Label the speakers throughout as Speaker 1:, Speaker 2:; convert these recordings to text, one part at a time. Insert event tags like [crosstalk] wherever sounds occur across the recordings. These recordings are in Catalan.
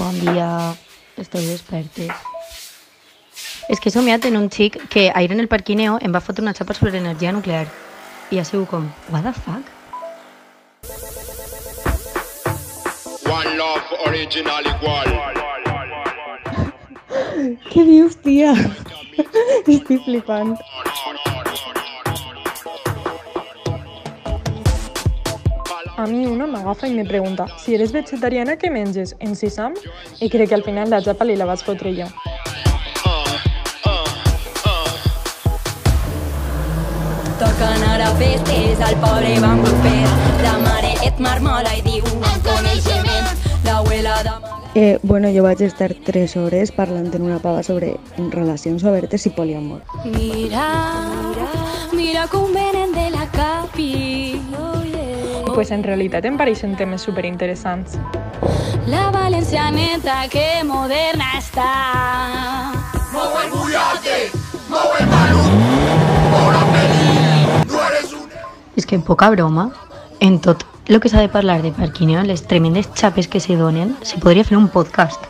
Speaker 1: Bon dia, esteu despertes. És que he somiat en un xic que ahir en el parquineo em va fotre una xapa sobre l'energia nuclear. I ha sigut com, what the fuck?
Speaker 2: One love original igual. [laughs]
Speaker 3: Què dius, tia? [laughs] Estic flipant. A mi una m'agafa i me pregunta si eres vegetariana, què menges? En sisam? I crec que al final la xapa li la vaig fotre jo.
Speaker 4: Toca anar a festes, al pobre van fer. La mare et marmola i diu un coneixement. L'abuela d'amaga...
Speaker 5: Eh, bueno, jo vaig estar 3 hores parlant en una pava sobre relacions obertes i poliamor.
Speaker 4: Mira, mira com venen de la.
Speaker 3: Pues en realitat em pareixen temes superinteressants.
Speaker 4: La valencianeta que moderna està.
Speaker 2: Mou el bullate, mou el malut, no eres un...
Speaker 1: És que poca broma, en tot el que s'ha de parlar de parquineo, les tremendes xapes que se donen, se podria fer un podcast.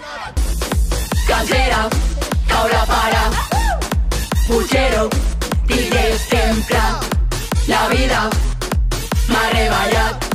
Speaker 4: Cansera, caura para. Puchero, DJ sempre. La vida
Speaker 2: mare
Speaker 4: ballat